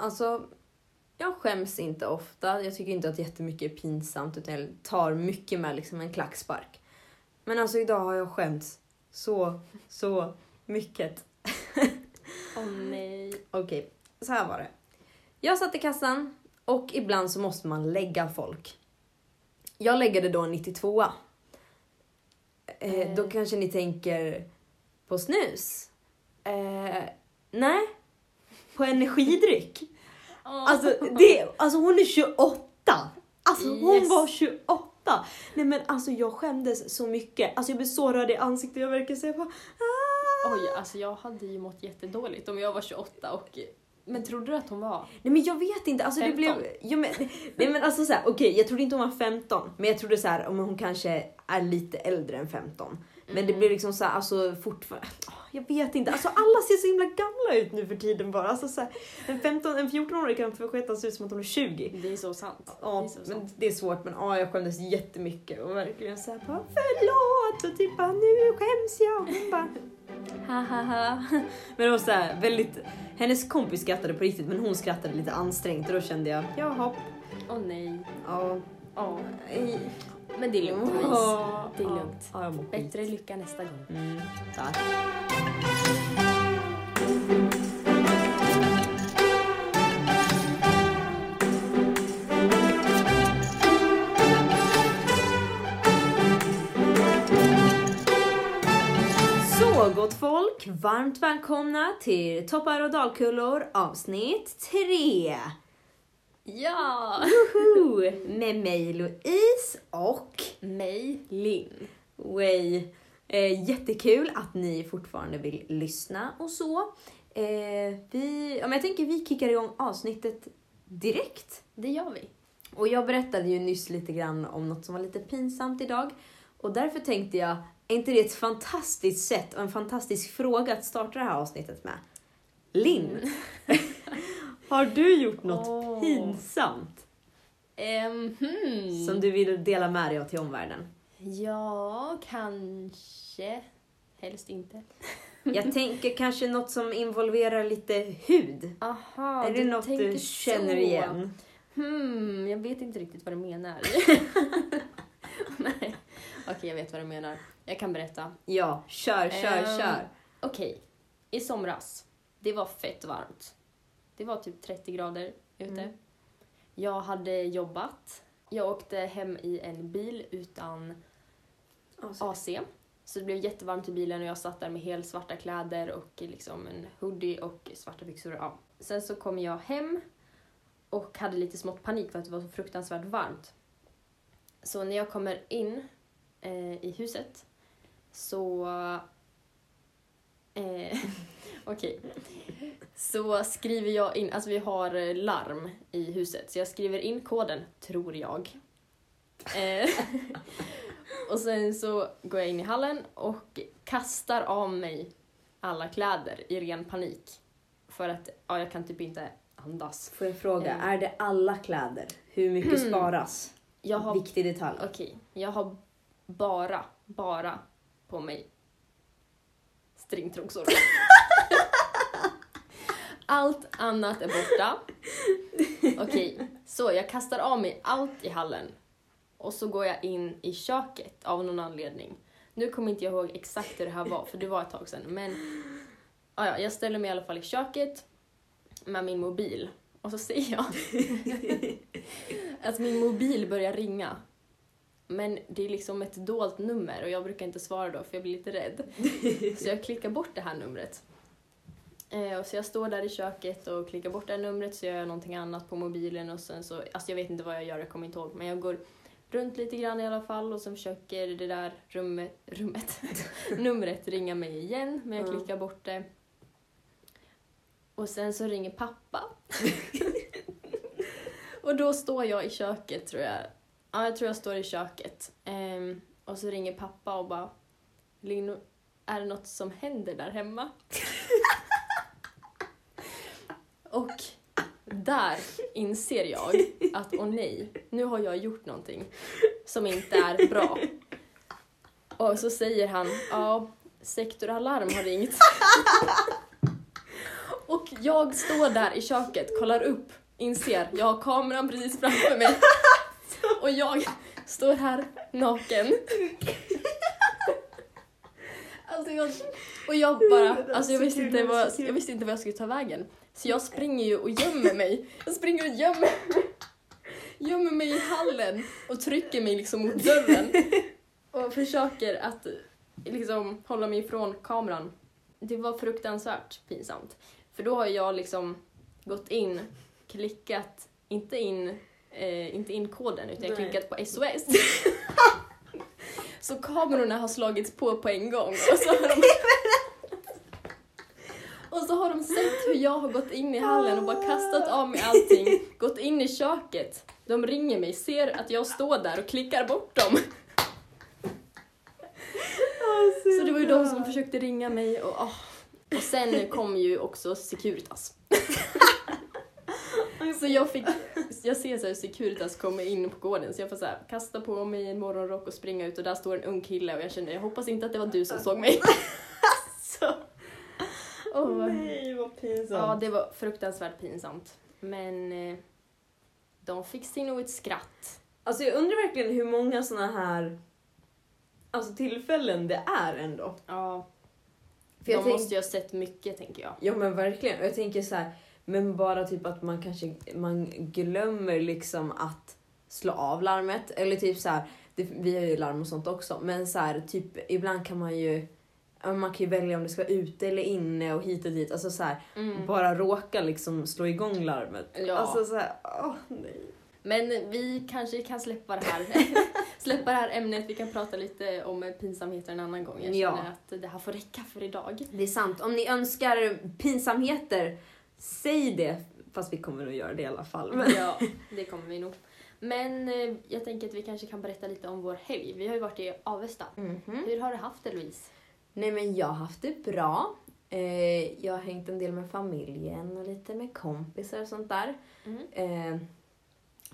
Alltså, jag skäms inte ofta. Jag tycker inte att jättemycket är pinsamt utan jag tar mycket med liksom en klackspark. Men alltså idag har jag skämts så, så mycket. Åh nej. Okej, så här var det. Jag satt i kassan och ibland så måste man lägga folk. Jag läggade då en 92 eh, Eh. Då kanske ni tänker på snus? Eh, nej, på energidryck. Alltså, det, alltså hon är 28! Alltså hon Yes. var 28! Nej men alltså jag skämdes så mycket. Alltså jag blev så röd i ansiktet. Jag verkar säga bara ah. Oj, alltså jag hade ju mått jättedåligt om jag var 28 och... Men trodde du att hon var? Nej men jag vet inte, alltså det 15? blev... Ja, men, nej men alltså såhär, okej jag trodde inte hon var 15, men jag trodde så här om hon kanske är lite äldre än 15. Men det blev liksom såhär, alltså fortfarande, jag vet inte, alltså alla ser så himla gamla ut nu för tiden bara. Alltså såhär, en 15, en 14-åring kan för sketen se ut som att hon är 20. Det är så sant. det Ja, är så men sant. det är svårt men ja, jag skämdes jättemycket och verkligen såhär bara förlåt och typ bara nu skäms jag. Och hon bara ha ha ha. Men det var såhär väldigt, hennes kompis skrattade på riktigt men hon skrattade lite ansträngt och då kände jag jaha, Åh nej. ja. Ja. nej. Men det är lugnt Louise. Det är lugnt. Mår skit. Bättre lycka nästa gång. Mm, tack. Så gott folk, varmt välkomna till Toppar och dalkullor avsnitt 3. Ja! Woho! Med mig Louise och Mig, Linn. Way. Eh, jättekul att ni fortfarande vill lyssna och så. Eh, vi, ja, men jag tänker vi kickar igång avsnittet direkt. Det gör vi. Och jag berättade ju nyss lite grann om något som var lite pinsamt idag. Och därför tänkte jag, är inte det ett fantastiskt sätt och en fantastisk fråga att starta det här avsnittet med? Linn, har du gjort något Åh. pinsamt Ehm, hmm. som du vill dela med dig av till omvärlden? Ja, kanske. Helst inte. Jag tänker kanske något som involverar lite hud. Aha, är det något du känner så. igen? Hmm, jag vet inte riktigt vad du menar. Nej. Okej, jag vet vad du menar. Jag kan berätta. Ja, kör, kör, Ehm, kör. Okej, i somras. Det var fett varmt. Det var typ 30 grader ute. Mm. Jag hade jobbat. Jag åkte hem i en bil utan AC. Så det blev jättevarmt i bilen och jag satt där med helt svarta kläder och liksom en hoodie och svarta byxor. Ja. Sen så kom jag hem och hade lite smått panik för att det var så fruktansvärt varmt. Så när jag kommer in eh, i huset så... Eh, Okej. Så skriver jag in, alltså vi har eh, larm i huset, så jag skriver in koden, tror jag. Eh, och sen så går jag in i hallen och kastar av mig alla kläder i ren panik. För att ja, jag kan typ inte andas. Får jag fråga, Mm. är det alla kläder? Hur mycket sparas? Jag har, Viktig detalj. okej, jag har bara, bara på mig stringtrosor. Allt annat är borta. Okej, så jag kastar av mig allt i hallen. Och så går jag in i köket av någon anledning. Nu kommer inte jag ihåg exakt hur det här var, för det var ett tag sedan. Men ja, ja, jag ställer mig i alla fall i köket med min mobil. Och så ser jag att min mobil börjar ringa. Men det är liksom ett dolt nummer och jag brukar inte svara då för jag blir lite rädd. Så jag klickar bort det här numret. Eh, och så jag står där i köket och klickar bort det här numret så gör jag någonting annat på mobilen och sen så, alltså jag vet inte vad jag gör, jag kommer inte ihåg. Men jag går runt lite grann i alla fall och sen försöker det där rummet, rummet, numret ringa mig igen men jag Ja. klickar bort det. Och sen så ringer pappa. och då står jag i köket tror jag. Ja, jag tror jag står i köket. Ehm, och så ringer pappa och bara Lino, är det något som händer där hemma? och där inser jag att åh nej, nu har jag gjort någonting som inte är bra. Och så säger han, ja, sektoralarm har ringt. och Jag står där i köket, kollar upp, inser jag har kameran precis framför mig. Och jag står här naken. Alltså jag, och jag bara, alltså jag visste, inte vad, jag visste inte vad jag skulle ta vägen. Så jag springer ju och gömmer mig. Jag springer och gömmer mig. Gömmer mig i hallen och trycker mig liksom mot dörren. Och försöker att liksom hålla mig ifrån kameran. Det var fruktansvärt pinsamt. För då har jag liksom gått in, klickat, inte in, eh, inte in koden utan jag har klickat på SOS. så kamerorna har slagits på på en gång. Och så har de, och så har de sett hur jag har gått in i hallen och bara kastat av mig allting, gått in i köket. De ringer mig, ser att jag står där och klickar bort dem. Så det var ju de som försökte ringa mig och, oh. och sen kom ju också Securitas. Så jag fick, jag ser så här Securitas komma in på gården så jag får så här, kasta på mig en morgonrock och springa ut och där står en ung kille och jag kände jag hoppas inte att det var du som såg mig. så. Oh. Nej vad pinsamt. Ja det var fruktansvärt pinsamt. Men eh, de fick sig nog ett skratt. Alltså jag undrar verkligen hur många såna här alltså, tillfällen det är ändå. Ja. För de måste ju ha sett mycket tänker jag. Ja men verkligen. Och jag tänker så här, men bara typ att man kanske man glömmer liksom att slå av larmet. Eller typ så här, det, vi har ju larm och sånt också. Men så här, typ ibland kan man ju man kan ju välja om det ska vara ute eller inne och hit och dit. Alltså så här, mm. bara råka liksom slå igång larmet. Ja. Alltså så här, åh nej. Men vi kanske kan släppa det här, släppa det här ämnet. Vi kan prata lite om pinsamheter en annan gång. Jag känner ja. att det här får räcka för idag. Det är sant. Om ni önskar pinsamheter, säg det. Fast vi kommer nog göra det i alla fall. Men. Ja, det kommer vi nog. Men eh, jag tänker att vi kanske kan berätta lite om vår helg. Vi har ju varit i Avesta. Mm -hmm. Hur har du haft det Louise? Nej men jag har haft det bra. Eh, jag har hängt en del med familjen och lite med kompisar och sånt där. Mm. Eh,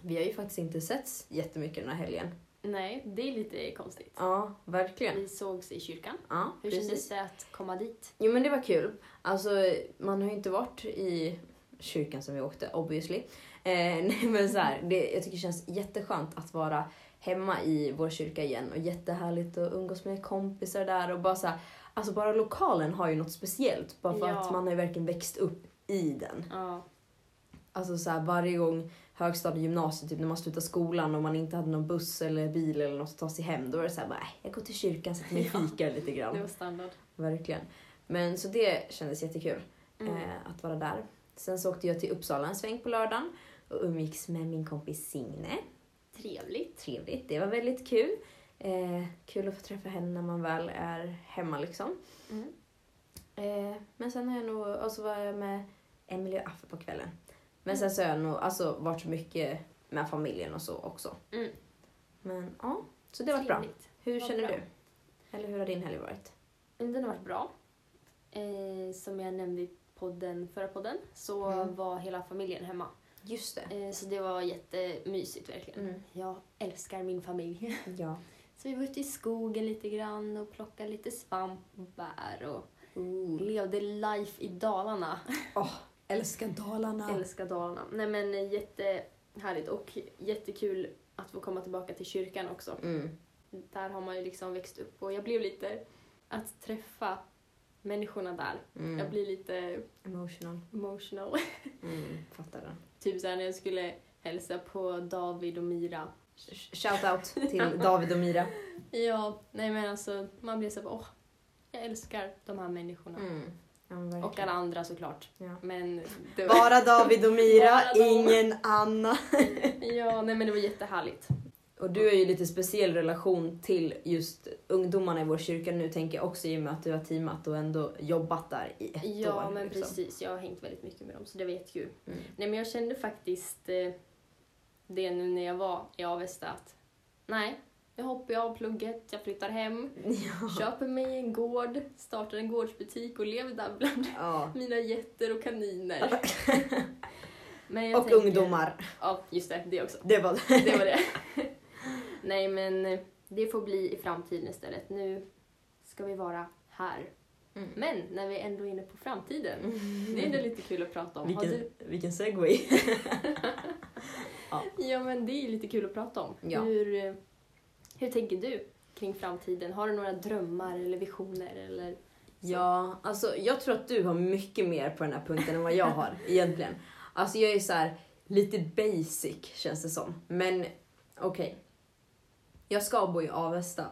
vi har ju faktiskt inte setts jättemycket den här helgen. Nej, det är lite konstigt. Ja, verkligen. Vi sågs i kyrkan. Ja, Hur precis. kändes det att komma dit? Jo men det var kul. Alltså, man har ju inte varit i kyrkan som vi åkte, obviously. Eh, nej men så här, det, jag tycker det känns jätteskönt att vara hemma i vår kyrka igen och jättehärligt att umgås med kompisar där och bara så här, alltså bara lokalen har ju något speciellt bara för ja. att man har ju verkligen växt upp i den. Ja. Alltså så här, varje gång högstadie gymnasiet, typ när man slutade skolan och man inte hade någon buss eller bil eller något att ta sig hem, då var det såhär äh, jag går till kyrkan, sätter mig och fikar lite grann. Det var standard. Verkligen. Men så det kändes jättekul mm. eh, att vara där. Sen så åkte jag till Uppsala en sväng på lördagen och umgicks med min kompis Signe. Trevligt. Trevligt, det var väldigt kul. Eh, kul att få träffa henne när man väl är hemma liksom. Mm. Eh, men sen har jag nog, och så var jag med Emelie och Affe på kvällen. Men sen så har jag nog alltså, varit mycket med familjen och så också. Mm. Men ja, så det var bra. Hur var känner bra. du? Eller hur har din helg varit? Den har varit bra. Eh, som jag nämnde i podden, förra podden så mm. var hela familjen hemma. Just det. Eh, så det var jättemysigt verkligen. Mm. Jag älskar min familj. Ja. Så vi var ute i skogen lite grann och plockade lite svamp och bär och uh. levde life i Dalarna. Oh, älskar Dalarna! Älskar Dalarna. Nej men jättehärligt och jättekul att få komma tillbaka till kyrkan också. Mm. Där har man ju liksom växt upp och jag blev lite, att träffa människorna där. Mm. Jag blir lite emotional. emotional. mm, fattar den. Typ såhär när jag skulle hälsa på David och Mira. Shoutout till David och Mira. Ja, nej men alltså man blir så åh, jag älskar de här människorna. Mm. Ja, och alla andra såklart. Ja. Men var... Bara David och Mira, ingen annan. ja, nej men det var jättehärligt. Och du har ju lite speciell relation till just ungdomarna i vår kyrka nu tänker jag också i och med att du har teamat och ändå jobbat där i ett ja, år. Ja men liksom. precis, jag har hängt väldigt mycket med dem så det vet ju. Mm. Nej men jag kände faktiskt eh, det nu när jag var i Avesta att nej, nu hoppar jag av plugget, jag flyttar hem, ja. köper mig en gård, startar en gårdsbutik och lever där bland ja. mina getter och kaniner. och tänker, ungdomar. Ja, just det, det också. Det var det. det, var det. Nej men det får bli i framtiden istället. Nu ska vi vara här Mm. Men när vi ändå är inne på framtiden, det är ändå lite kul att prata om. Vilken, du... vilken segway. ja. ja men det är lite kul att prata om. Ja. Hur, hur tänker du kring framtiden? Har du några drömmar eller visioner? Eller så? Ja, alltså jag tror att du har mycket mer på den här punkten än vad jag har egentligen. Alltså jag är så här, lite basic känns det som. Men okej. Okay. Jag ska bo i Avesta.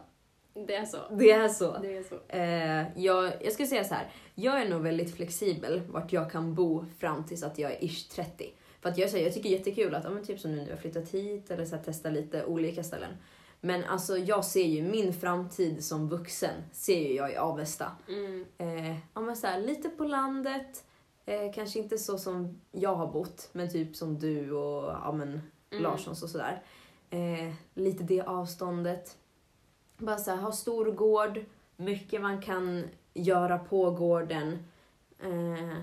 Det är så. Det är så. Det är så. Eh, jag, jag ska säga så här. jag är nog väldigt flexibel vart jag kan bo fram tills att jag är ish 30. För att jag, så här, jag tycker det är jättekul att, ja, men typ som nu när jag flyttat hit eller så här, testa lite olika ställen. Men alltså jag ser ju min framtid som vuxen, ser ju jag i Avesta. Mm. Eh, ja, men så här, lite på landet, eh, kanske inte så som jag har bott, men typ som du och ja, men, Mm. Larssons och sådär. Eh, lite det avståndet. Bara så här, ha stor gård, mycket man kan göra på gården. Eh,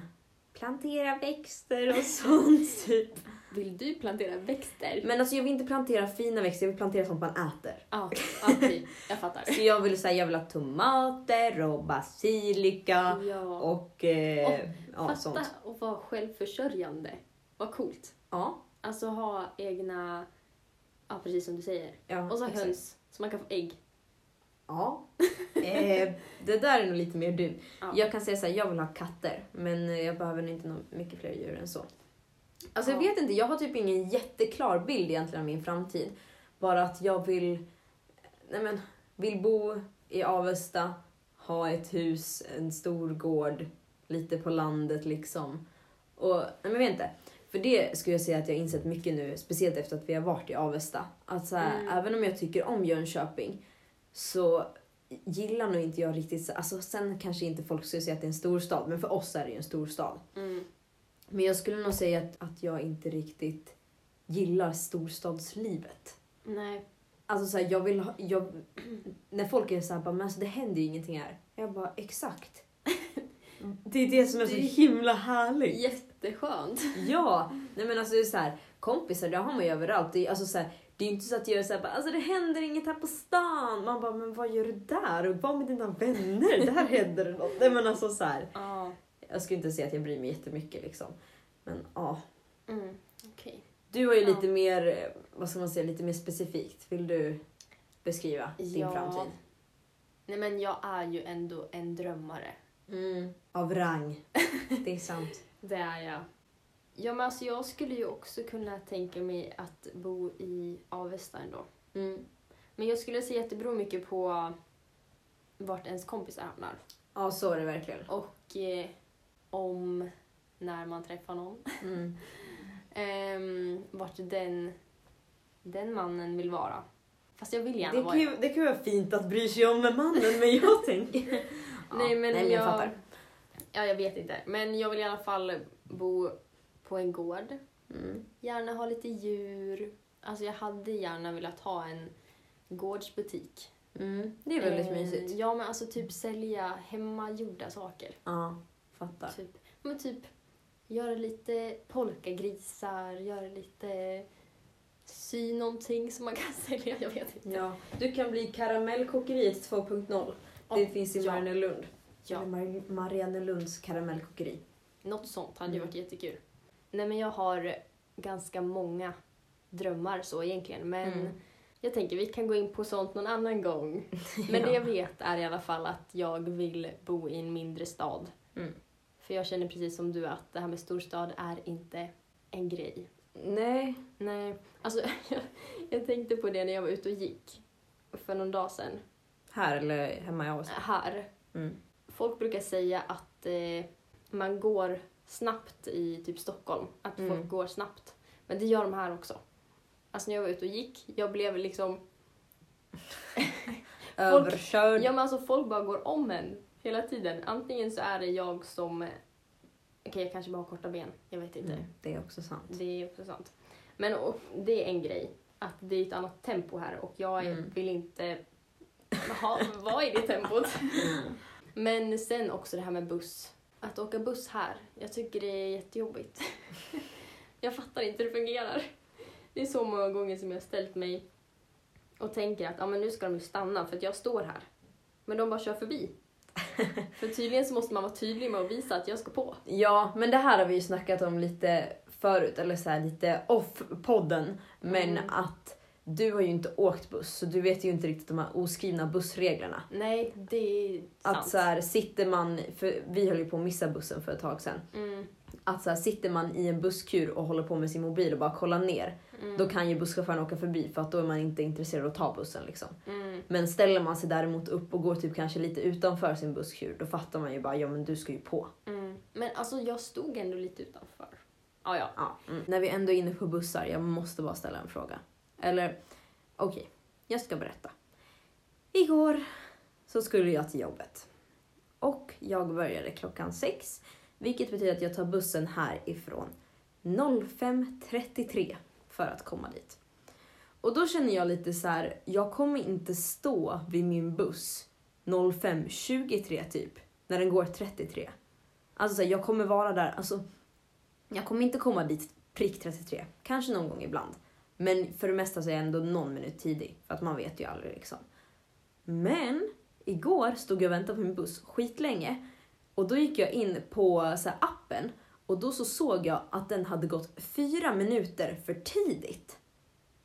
plantera växter och sånt typ. Vill du plantera växter? Men alltså jag vill inte plantera fina växter, jag vill plantera sånt man äter. Ja, okej. Jag fattar. Så jag vill säga jag vill ha tomater och basilika Ja. och eh, Och ja, Fatta sånt. och vara självförsörjande. Vad coolt. Ja, Alltså ha egna, ja precis som du säger. ja, Och så exakt. höns, så man kan få ägg. Ja. Eh, det där är nog lite mer du. Ja. Jag kan säga så här, jag vill ha katter, men jag behöver inte mycket fler djur än så. Alltså jag Ja. vet inte, jag har typ ingen jätteklar bild egentligen av min framtid. Bara att jag vill, nej men, vill bo i Avesta, ha ett hus, en stor gård, lite på landet liksom. Och, nej men jag vet inte. För det skulle jag säga att jag har insett mycket nu, speciellt efter att vi har varit i Avesta. Att så här, Mm. även om jag tycker om Jönköping så gillar nog inte jag riktigt, så- alltså sen kanske inte folk skulle säga att det är en storstad, men för oss är det ju en storstad. Mm. Men jag skulle nog säga att, att jag inte riktigt gillar storstadslivet. Nej. Alltså så här, jag vill ha, jag, när folk är så här, bara, men alltså det händer ju ingenting här. Jag bara, exakt. Det är det som är så himla härligt. Jätteskönt. Ja, nej men alltså det är så här, kompisar det har man ju överallt. Det är, alltså så här, det är inte så att jag är så här, bara, alltså det händer inget här på stan. Man bara, men vad gör du där? Och var med dina vänner, där händer det något. Nej men alltså så här. Jag skulle inte säga att jag bryr mig jättemycket liksom. Men ja. Mm. Okej. Du har ju Ja. lite mer, eh, vad ska man säga, lite mer specifikt. Vill du beskriva din Ja. framtid? Nej men jag är ju ändå en drömmare. Mm. Av rang. Det är sant. Det är jag. Ja men alltså jag skulle ju också kunna tänka mig att bo i Avesta ändå. Mm. Men jag skulle säga att det beror mycket på vart ens kompisar hamnar. Ja, så är det verkligen. Och eh, om, när man träffar någon. Mm. Ehm, vart den, den mannen vill vara. Fast jag vill gärna Det, vara... kan ju, det kan ju vara fint att bry sig om med mannen, men jag tänker... Ja, nej men, nej, men jag fattar. Ja, jag vet inte. Men jag vill i alla fall bo på en gård. Mm. Gärna ha lite djur. Alltså jag hade gärna velat ha en gårdsbutik. Mm. Det är väldigt Eh, mysigt. Ja, men alltså typ sälja hemmagjorda saker. Ja, fattar. Typ, men typ göra lite polkagrisar, göra lite sy någonting som man kan sälja. Jag vet inte. Ja. Du kan bli karamellkokeriet 2.0. Det Åh, finns i ja. Mariannelund. Ja. Mar- Mariannelunds karamellkokeri. Något sånt hade Mm. varit jättekul. Nej men jag har ganska många drömmar så egentligen. Men Mm. jag tänker vi kan gå in på sånt någon annan gång. Men det jag vet är i alla fall att jag vill bo i en mindre stad. Mm. För jag känner precis som du att det här med storstad är inte en grej. Nej. Nej, alltså jag, jag tänkte på det när jag var ute och gick för någon dag sedan. Här eller hemma i Avesta? Här. Mm. Folk brukar säga att eh, man går snabbt i typ Stockholm. Att Mm. folk går snabbt. Men det gör de här också. Alltså när jag var ute och gick, jag blev liksom... Överkörd. Ja men alltså folk bara går om en hela tiden. Antingen så är det jag som... Okej, jag kanske bara har korta ben. Jag vet inte. Mm. Det är också sant. Det är också sant. Men och, det är en grej. Att det är ett annat tempo här och jag är, Mm. vill inte ha, vara i det tempot. Men sen också det här med buss. Att åka buss här, jag tycker det är jättejobbigt. Jag fattar inte hur det fungerar. Det är så många gånger som jag har ställt mig och tänker att ah, men nu ska de ju stanna för att jag står här. Men de bara kör förbi. För tydligen så måste man vara tydlig med att visa att jag ska på. Ja, men det här har vi ju snackat om lite förut, eller så här, lite off-podden. Men Mm. att du har ju inte åkt buss, så du vet ju inte riktigt de här oskrivna bussreglerna. Nej, det är sant. Att så här, sitter man, för vi höll ju på att missa bussen för ett tag sedan. Mm, Att så här, sitter man i en busskur och håller på med sin mobil och bara kollar ner, mm, då kan ju busschauffören åka förbi för att då är man inte intresserad av att ta bussen liksom. mm. Men ställer man sig däremot upp och går typ kanske lite utanför sin busskur, då fattar man ju bara ja men du ska ju på. Mm. Men alltså jag stod ändå lite utanför. Ah, ja. Ja, mm. När vi ändå är inne på bussar, jag måste bara ställa en fråga. Eller, okej, jag ska berätta. Igår så skulle jag till jobbet. Och jag började klockan sex, vilket betyder att jag tar bussen härifrån 05.33 för att komma dit. Och då känner jag lite så här, jag kommer inte stå vid min buss 05.23 typ, när den går 33. Alltså så här, jag kommer vara där, alltså jag kommer inte komma dit prick 33, kanske någon gång ibland. Men för det mesta så är jag ändå någon minut tidig, för att man vet ju aldrig liksom. Men igår stod jag och väntade på min buss skitlänge och då gick jag in på så här, appen och då så såg jag att den hade gått fyra minuter för tidigt.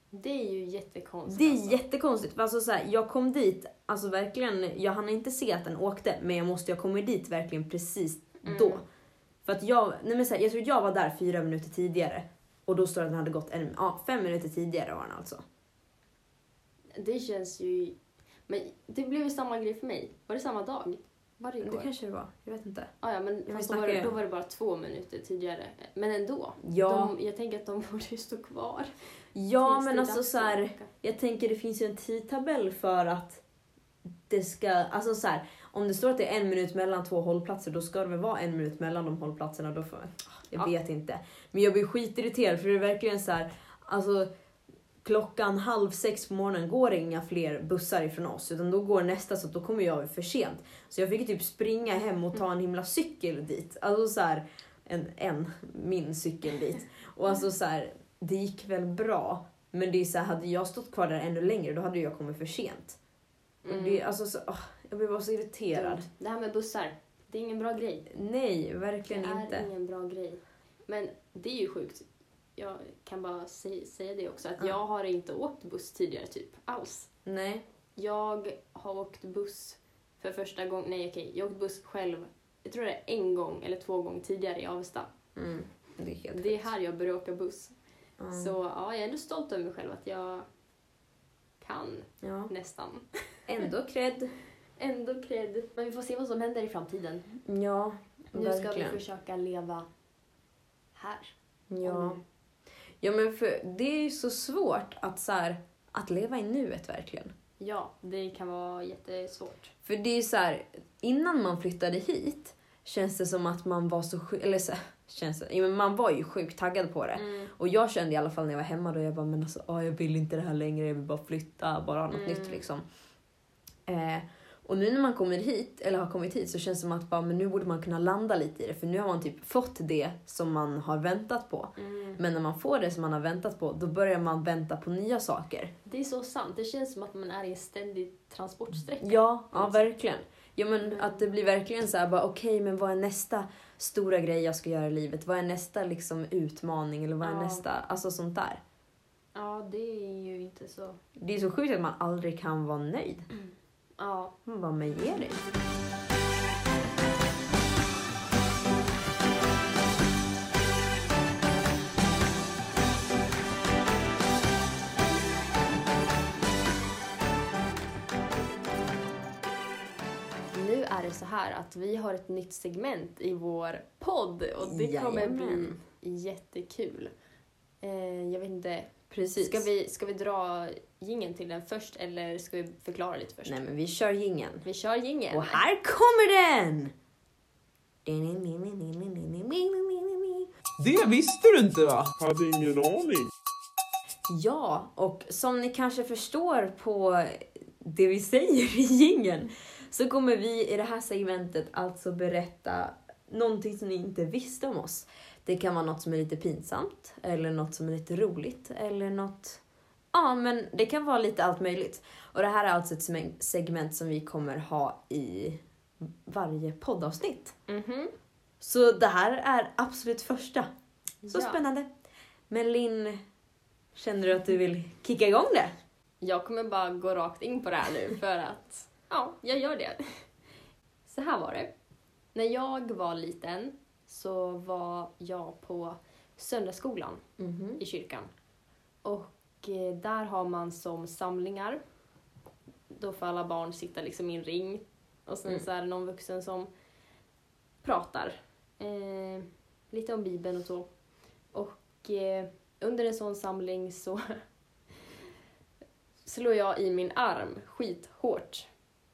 Det är ju jättekonstigt. Det är alltså. jättekonstigt. Alltså så här, jag kom dit, alltså verkligen, jag hann inte se att den åkte, men jag måste ha kommit dit verkligen precis Mm. då. För att jag, nej men så här, jag tror jag var där fyra minuter tidigare och då står det att den hade gått en, ja, fem minuter tidigare var den alltså. Det känns ju... Men det blev ju samma grej för mig. Var det samma dag? Var det Det igår? kanske det var, jag vet inte. Ah, ja, men fast då, var det, då var det bara två minuter tidigare. Men ändå. Ja, De, jag tänker att de borde ju stå kvar. ja det men alltså så här, jag tänker det finns ju en tidtabell för att det ska, alltså så här, om det står att det är en minut mellan två hållplatser då ska det väl vara en minut mellan de hållplatserna. Då får, jag Ja. vet inte. Men jag blir skitirriterad för det är verkligen så här, alltså klockan halv sex på morgonen går det inga fler bussar ifrån oss utan då går nästa så då kommer jag för sent. Så jag fick typ springa hem och ta en himla cykel dit. Alltså så här, en, en min cykel dit. Och alltså så här, det gick väl bra. Men det är så här, hade jag stått kvar där ännu längre då hade jag kommit för sent. Mm. Det, alltså, så, åh, jag blir bara så irriterad. Det här med bussar, det är ingen bra grej. Nej, Det verkligen är inte. ingen bra grej. Men det är ju sjukt. Jag kan bara säga, säga det också, att Ja. jag har inte åkt buss tidigare typ alls. Nej. Jag har åkt buss för första gången, nej okej, jag har åkt buss själv, jag tror det är en gång eller två gånger tidigare i Avesta. Mm. Det är helt Det är här jag började åka buss. Ja. Så ja, jag är ändå stolt över mig själv att jag kan Ja. nästan. Ändå cred. Ändå cred. Men vi får se vad som händer i framtiden. Ja, Nu ska vi verkligen. försöka leva här. Ja. Nu- ja, men för det är ju så svårt att, så här, att leva i nuet verkligen. Ja, det kan vara jättesvårt. För det är så här, innan man flyttade hit känns det som att man var så sjuk, eller så, känns det, men man var ju sjukt taggad på det. Mm. Och jag kände i alla fall när jag var hemma då, jag bara men alltså åh, jag vill inte det här längre, jag vill bara flytta, bara ha något Mm. nytt liksom. Eh, och nu när man kommer hit, eller har kommit hit, så känns det som att bara, men nu borde man kunna landa lite i det, för nu har man typ fått det som man har väntat på. Mm. Men när man får det som man har väntat på, då börjar man vänta på nya saker. Det är så sant. Det känns som att man är i en ständig transportsträcka. Ja, ja Mm. verkligen. Ja men Mm. att det blir verkligen så här bara okej men vad är nästa stora grej jag ska göra i livet? Vad är nästa liksom utmaning eller vad är Ja. nästa, alltså sånt där. Ja, det är ju inte så... Det är så sjukt att man aldrig kan vara nöjd. Ja, Man bara, men ge dig. nu är det så här att vi har ett nytt segment i vår podd och det kommer Jajamän. bli jättekul. Eh, jag vet inte, Precis. ska vi, ska vi dra gingen till den först eller ska vi förklara lite först? Nej men vi kör jingeln. Vi kör gingen. Och här kommer den! Det visste du inte va? Hade ingen aning. Ja, och som ni kanske förstår på det vi säger i jingeln så kommer vi i det här segmentet alltså berätta någonting som ni inte visste om oss. Det kan vara något som är lite pinsamt, eller något som är lite roligt, eller något... Ja, men det kan vara lite allt möjligt. Och det här är alltså ett seg- segment som vi kommer ha i varje poddavsnitt. Mhm. Så det här är absolut första. Så ja. spännande. Men Linn, känner du att du vill kicka igång det? Jag kommer bara gå rakt in på det här nu för att, ja, jag gör det. Så här var det. När jag var liten så var jag på söndagsskolan Mhm. i kyrkan. Och eh, där har man som samlingar, då får alla barn sitta liksom i en ring och sen Mm. så är det någon vuxen som pratar eh, lite om Bibeln och så. Och eh, under en sån samling så slår jag i min arm skithårt.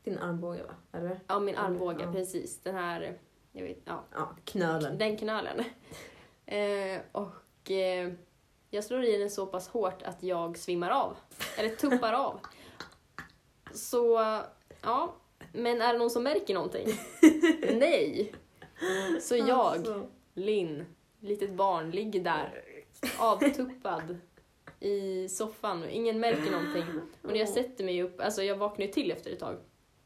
Din armbåge va? Eller? Ja, min armbåge, ja. precis. Den här, jag vet, ja, Ja, knölen. den knölen. Eh, och eh, jag slår i den så pass hårt att jag svimmar av. Eller tuppar av. Så, ja. Men är det någon som märker någonting? Nej. Så jag, Alltså. Linn, litet barn, ligger där avtuppad i soffan ingen märker någonting. Och när jag sätter mig upp, alltså jag vaknar ju till efter ett tag.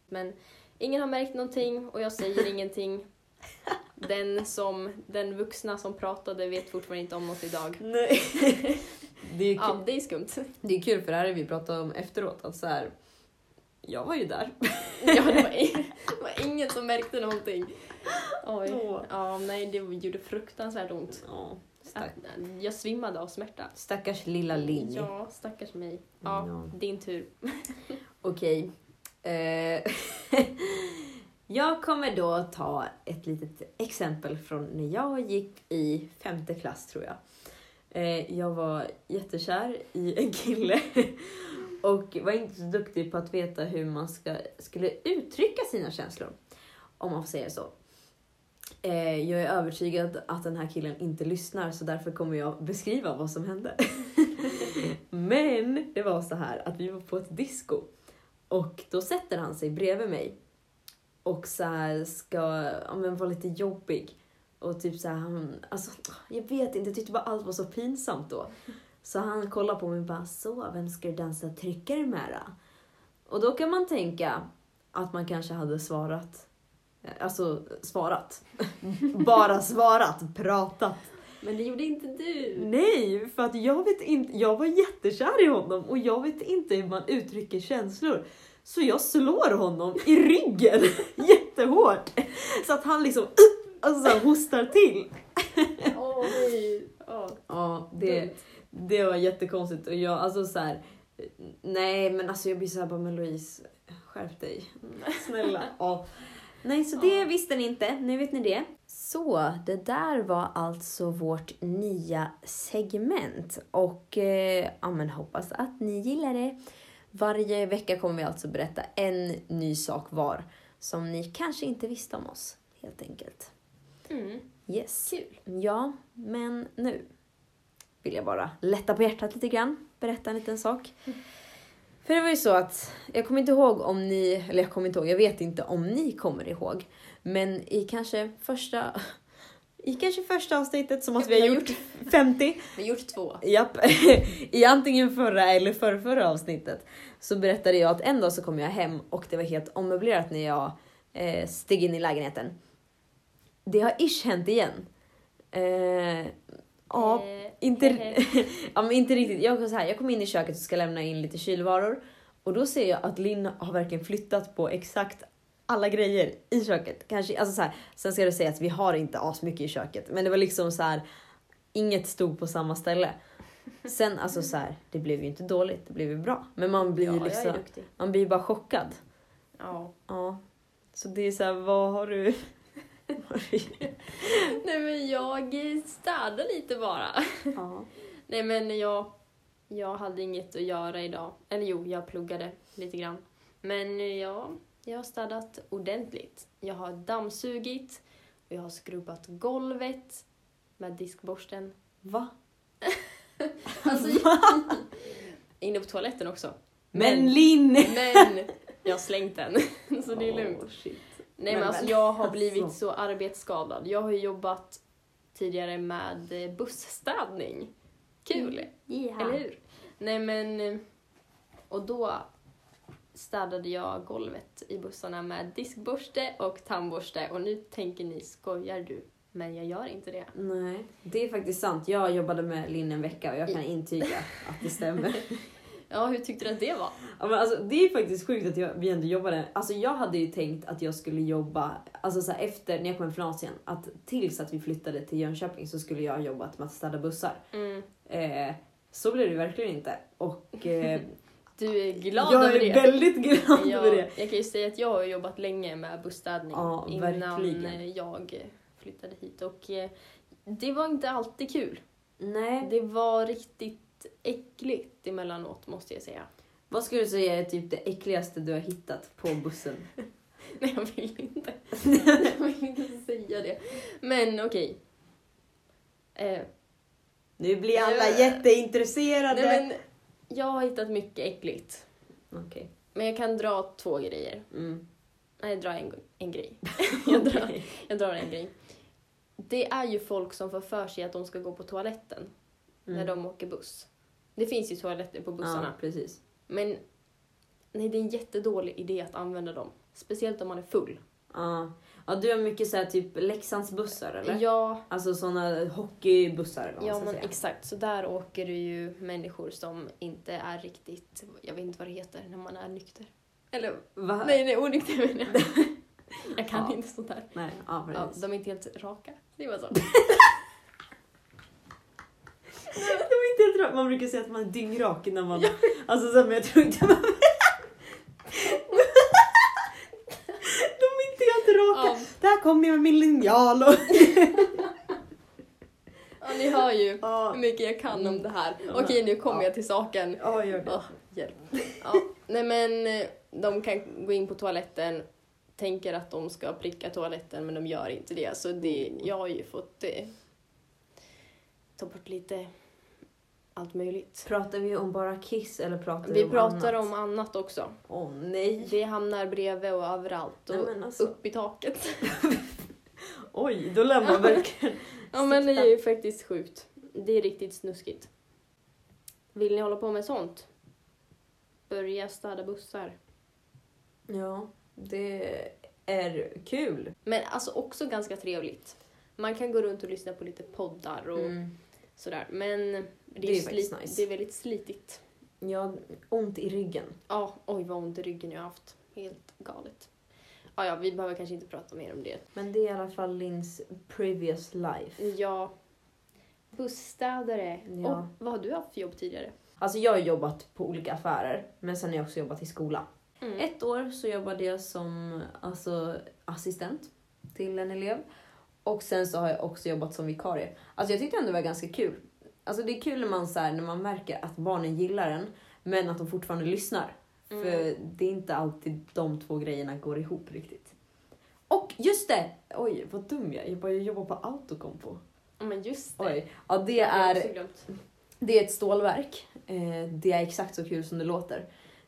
Men ingen har märkt någonting och jag säger ingenting. Den, som, den vuxna som pratade vet fortfarande inte om något idag. Nej. det, är Ja, det är skumt. det är kul för det här har vi pratat om efteråt. Att så här, jag var ju där. Ja, det var, ing- det var ingen som märkte någonting. Oj. Åh. Ja, nej, det gjorde fruktansvärt ont. Ja, stack, Att- Jag svimmade av smärta. stackars lilla Linn. Ja, stackars mig. Ja, Ja. din tur. Okej. Eh, jag kommer då ta ett litet exempel från när jag gick i femte klass tror jag. Eh, jag var jättekär i en kille och var inte så duktig på att veta hur man ska, skulle uttrycka sina känslor. Om man får säga så. Eh, jag är övertygad att den här killen inte lyssnar så därför kommer jag beskriva vad som hände. Men det var så här att vi var på ett disco och då sätter han sig bredvid mig och så här ska ja, men, vara lite jobbig. Och typ så här, han, alltså, jag vet inte, jag tyckte bara allt var så pinsamt då. Så han kollar på mig och bara, så vem ska du dansa tryckare med då? Och då kan man tänka att man kanske hade svarat, alltså svarat. bara svarat, pratat. Men det gjorde inte du. Nej, för att jag vet inte, jag var jättekär i honom och jag vet inte hur man uttrycker känslor. Så jag slår honom i ryggen jättehårt. Så att han liksom alltså, hostar till. Nej. Åh, Ja, det, det var jättekonstigt. Och jag, alltså så här, nej men alltså jag blir så här bara, men Louise, skärp dig. Snälla. Ja. Nej, så det Ja. visste ni inte. Nu vet ni det. Så, det där var alltså vårt nya segment. Och eh, ja, men hoppas att ni gillar det. Varje vecka kommer vi alltså berätta en ny sak var som ni kanske inte visste om oss, helt enkelt. Mm, Yes. kul. Ja, men nu vill jag bara lätta på hjärtat lite grann, berätta en liten sak. För det var ju så att, jag kommer inte ihåg om ni, eller jag kommer inte ihåg, jag vet inte om ni kommer ihåg, men i kanske första, i kanske första avsnittet som att vi har gjort 50, Vi har gjort två. Japp. I antingen förra eller förra, förra avsnittet så berättade jag att en dag så kom jag hem och det var helt ommöblerat när jag eh, steg in i lägenheten. Det har ish hänt igen. Eh, ja, Eh, inte, hehe. ja, men inte riktigt. Jag, så här, jag kom in i köket och ska lämna in lite kylvaror och då ser jag att Linn har verkligen flyttat på exakt alla grejer i köket. Kanske, alltså så här, sen ska det säga att vi har inte asmycket i köket, men det var liksom så här. Inget stod på samma ställe. Sen alltså så här, det blev ju inte dåligt, det blev ju bra. Men man blir Ja, jag liksom, man blir bara chockad. Ja. Ja. Så det är så här, vad har du? Nej men jag städar lite bara. ja. Nej men jag, jag hade inget att göra idag. Eller jo, jag pluggade lite grann. Men ja, jag har städat ordentligt. Jag har dammsugit och jag har skrubbat golvet med diskborsten. Va? Alltså, inne på toaletten också. Men Linn! Men jag har slängt den, så det är lugnt. Shit. Nej men, Men, alltså men, jag har alltså. blivit så arbetsskadad. Jag har ju jobbat tidigare med eh, busstädning. Kul! Yeah. Eller hur? Nej men... eh, Och då städade jag golvet i bussarna med diskborste och tandborste och nu tänker ni, skojar du? Men jag gör inte det. Nej, det är faktiskt sant. Jag jobbade med Linn en vecka och jag kan intyga att det stämmer. Ja, hur tyckte du att det var? Ja, men alltså, det är faktiskt sjukt att jag, vi ändå jobbade. Alltså, jag hade ju tänkt att jag skulle jobba, alltså så här, efter när jag kom från Asien, att tills att vi flyttade till Jönköping så skulle jag ha jobbat med att städa bussar. Mm. Eh, så blev det verkligen inte. Och eh, Du är glad jag över är det? väldigt glad jag, över det. Jag kan ju säga att jag har jobbat länge med busstädning Ja, innan verkligen. jag flyttade hit och eh, det var inte alltid kul. Nej, Det var riktigt äckligt emellanåt måste jag säga. vad skulle du säga är typ det äckligaste du har hittat på bussen? Nej, jag vill inte. jag vill inte säga det. Men okej. Eh, Nu blir alla jätteintresserade. nej, men jag har hittat mycket äckligt. Okej. Men jag kan dra två grejer. Mm. Nej, jag drar en, en grej. jag, drar, jag drar en grej. Det är ju folk som får för sig att de ska gå på toaletten när Mm. de åker buss. Det finns ju toaletter på bussarna. Ja, precis. Men nej, det är en jättedålig idé att använda dem. Speciellt om man är full. Ja. Ja, du har mycket så här, typ Leksandsbussar eller? Ja, Alltså såna hockeybussar eller vad ja man ska men säga. exakt. Så där åker det ju människor som inte är riktigt, jag vet inte vad det heter när man är nykter. Eller Va? nej, nej onykter menar jag. Jag kan Ja. inte sånt där. Nej, ja Ja, precis. de är inte helt raka. Det var så. De är inte helt raka. Man brukar säga att man är dyngrak när man... Alltså så här, men jag tror inte man... De är inte helt raka. Kommer jag med min linjal och... ja, ni hör ju hur Ja, mycket jag kan om det här. Ja. Okej, nu kommer Ja. jag till saken. ja gör det. Åh, hjälp. Ja, nej men eh, de kan gå in på toaletten, tänker att de ska pricka toaletten men de gör inte det. Så det, jag har ju fått eh, ta bort lite allt möjligt. Pratar vi om bara kiss eller pratar vi, Vi om pratar annat? om annat också. Åh nej. Det hamnar bredvid och överallt och Nej, alltså. upp i taket. Oj, då lär man verkligen... Ja men det är ju faktiskt sjukt. Det är riktigt snuskigt. Vill ni hålla på med sånt? Börja städa bussar. Ja, det är kul. Men alltså också ganska trevligt. Man kan gå runt och lyssna på lite poddar och Mm. Sådär. Men det är, Det är slit- nice. det är väldigt slitigt. Har ont i ryggen. Ja, oj vad ont i ryggen jag har haft. Helt galet. Ja, ja, vi behöver kanske inte prata mer om det. Men det är i alla fall Lins previous life. Ja, busstädare. Ja. Och vad har du haft för jobb tidigare? Alltså jag har jobbat på olika affärer, men sen har jag också jobbat i skola. Mm. Ett år så jobbade jag som alltså, assistent till en elev. Och sen så har jag också jobbat som vikarie. Alltså jag tyckte ändå det var ganska kul. Alltså det är kul när man, så här, när man märker att barnen gillar en, men att de fortfarande lyssnar. Mm. För det är inte alltid de två grejerna går ihop riktigt. Och just det! Oj, vad dum jag är. Jag bara jag jobbar på Autocompo. Ja, men just det. Oj. Ja, det är, det är ett stålverk. Eh, det är exakt så kul som det låter.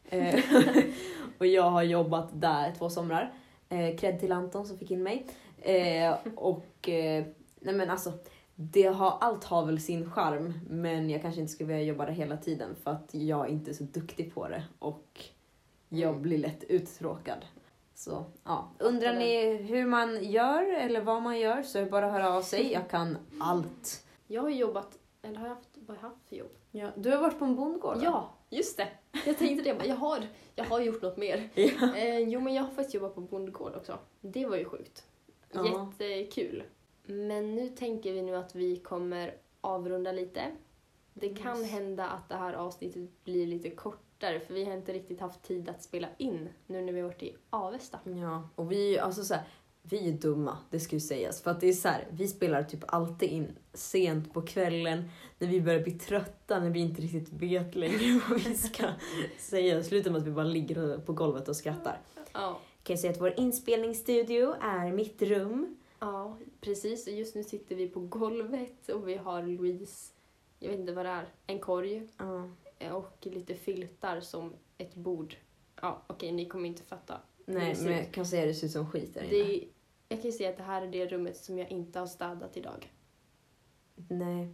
Eh, och jag har jobbat där två somrar. Eh, cred till Anton som fick in mig. Eh, och eh, nej men alltså, det har, allt har väl sin charm men jag kanske inte skulle vilja jobba där hela tiden för att jag inte är så duktig på det och jag Mm. blir lätt uttråkad. Så ja, undrar ni hur man gör eller vad man gör så är det bara att höra av sig. Jag kan allt. Jag har jobbat, eller har jag haft, vad har jag haft för jobb? Ja, du har varit på en bondgård va? Ja, just det. Jag tänkte det, jag har, jag har gjort något mer. Ja. Eh, jo, men jag har faktiskt jobbat på bondgård också. Det var ju sjukt. Ja. Jättekul. Men nu tänker vi nu att vi kommer avrunda lite. Det kan Yes. hända att det här avsnittet blir lite kortare för vi har inte riktigt haft tid att spela in nu när vi har varit i Avesta. Ja, och vi alltså så här, vi är dumma, det ska ju sägas. För att det är så här, vi spelar typ alltid in sent på kvällen, när vi börjar bli trötta, när vi inte riktigt vet längre vad vi ska säga. Slutar med att vi bara ligger på golvet och skrattar. Ja. Kan jag säga att vår inspelningsstudio är mitt rum. Ja, precis. Och Just nu sitter vi på golvet och vi har Louise, jag vet inte vad det är, en korg Ja. eh, och lite filtar som ett bord. Ja, okej, ni kommer inte fatta. Nej, men jag kan säga att det ser ut som skit där inne. Jag kan ju säga att det här är det rummet som jag inte har städat idag. Nej.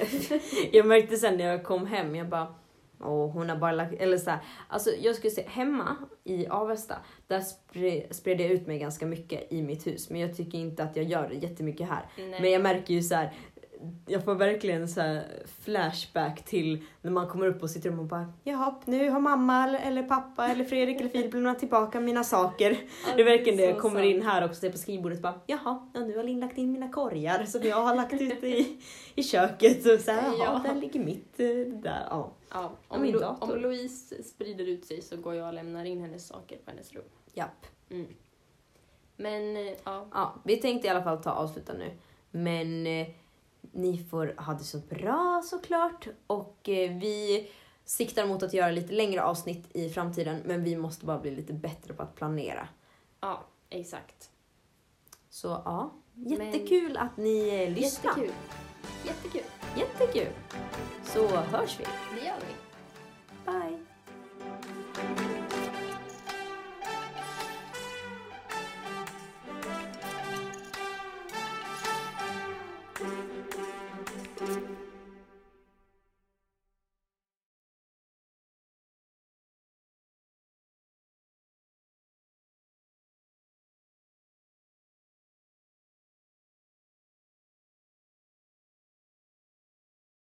jag märkte sen när jag kom hem, jag bara Och hon har bara lagt, eller så här, alltså jag skulle säga hemma i Avesta, där spred, jag ut mig ganska mycket i mitt hus. Men jag tycker inte att jag gör det jättemycket här. Nej. Men jag märker ju så här, jag får verkligen så flashback till när man kommer upp på sitt rum och bara Jaha, nu har mamma eller, pappa eller Fredrik eller Filip lämnat tillbaka mina saker. Ja, Det är verkligen det, jag kommer in här också, ser på skrivbordet och bara Jaha, ja, nu har Linn lagt in mina korgar som jag har lagt ute i, i köket. Och så här, Jaha, Ja. där ligger mitt eh, där. Ja. Ja, om, min dator. om Louise sprider ut sig så går jag och lämnar in hennes saker på hennes rum. Japp. Mm. Men eh, ja, Ja, vi tänkte i alla fall ta avsluta nu. Men eh, ni får ha det så bra såklart. Och eh, vi siktar mot att göra lite längre avsnitt i framtiden. Men vi måste bara bli lite bättre på att planera. ja exakt. Så ja, jättekul att ni eh, lyssnar. Jättekul. Jättekul. Jättekul. Så hörs vi. Det gör vi.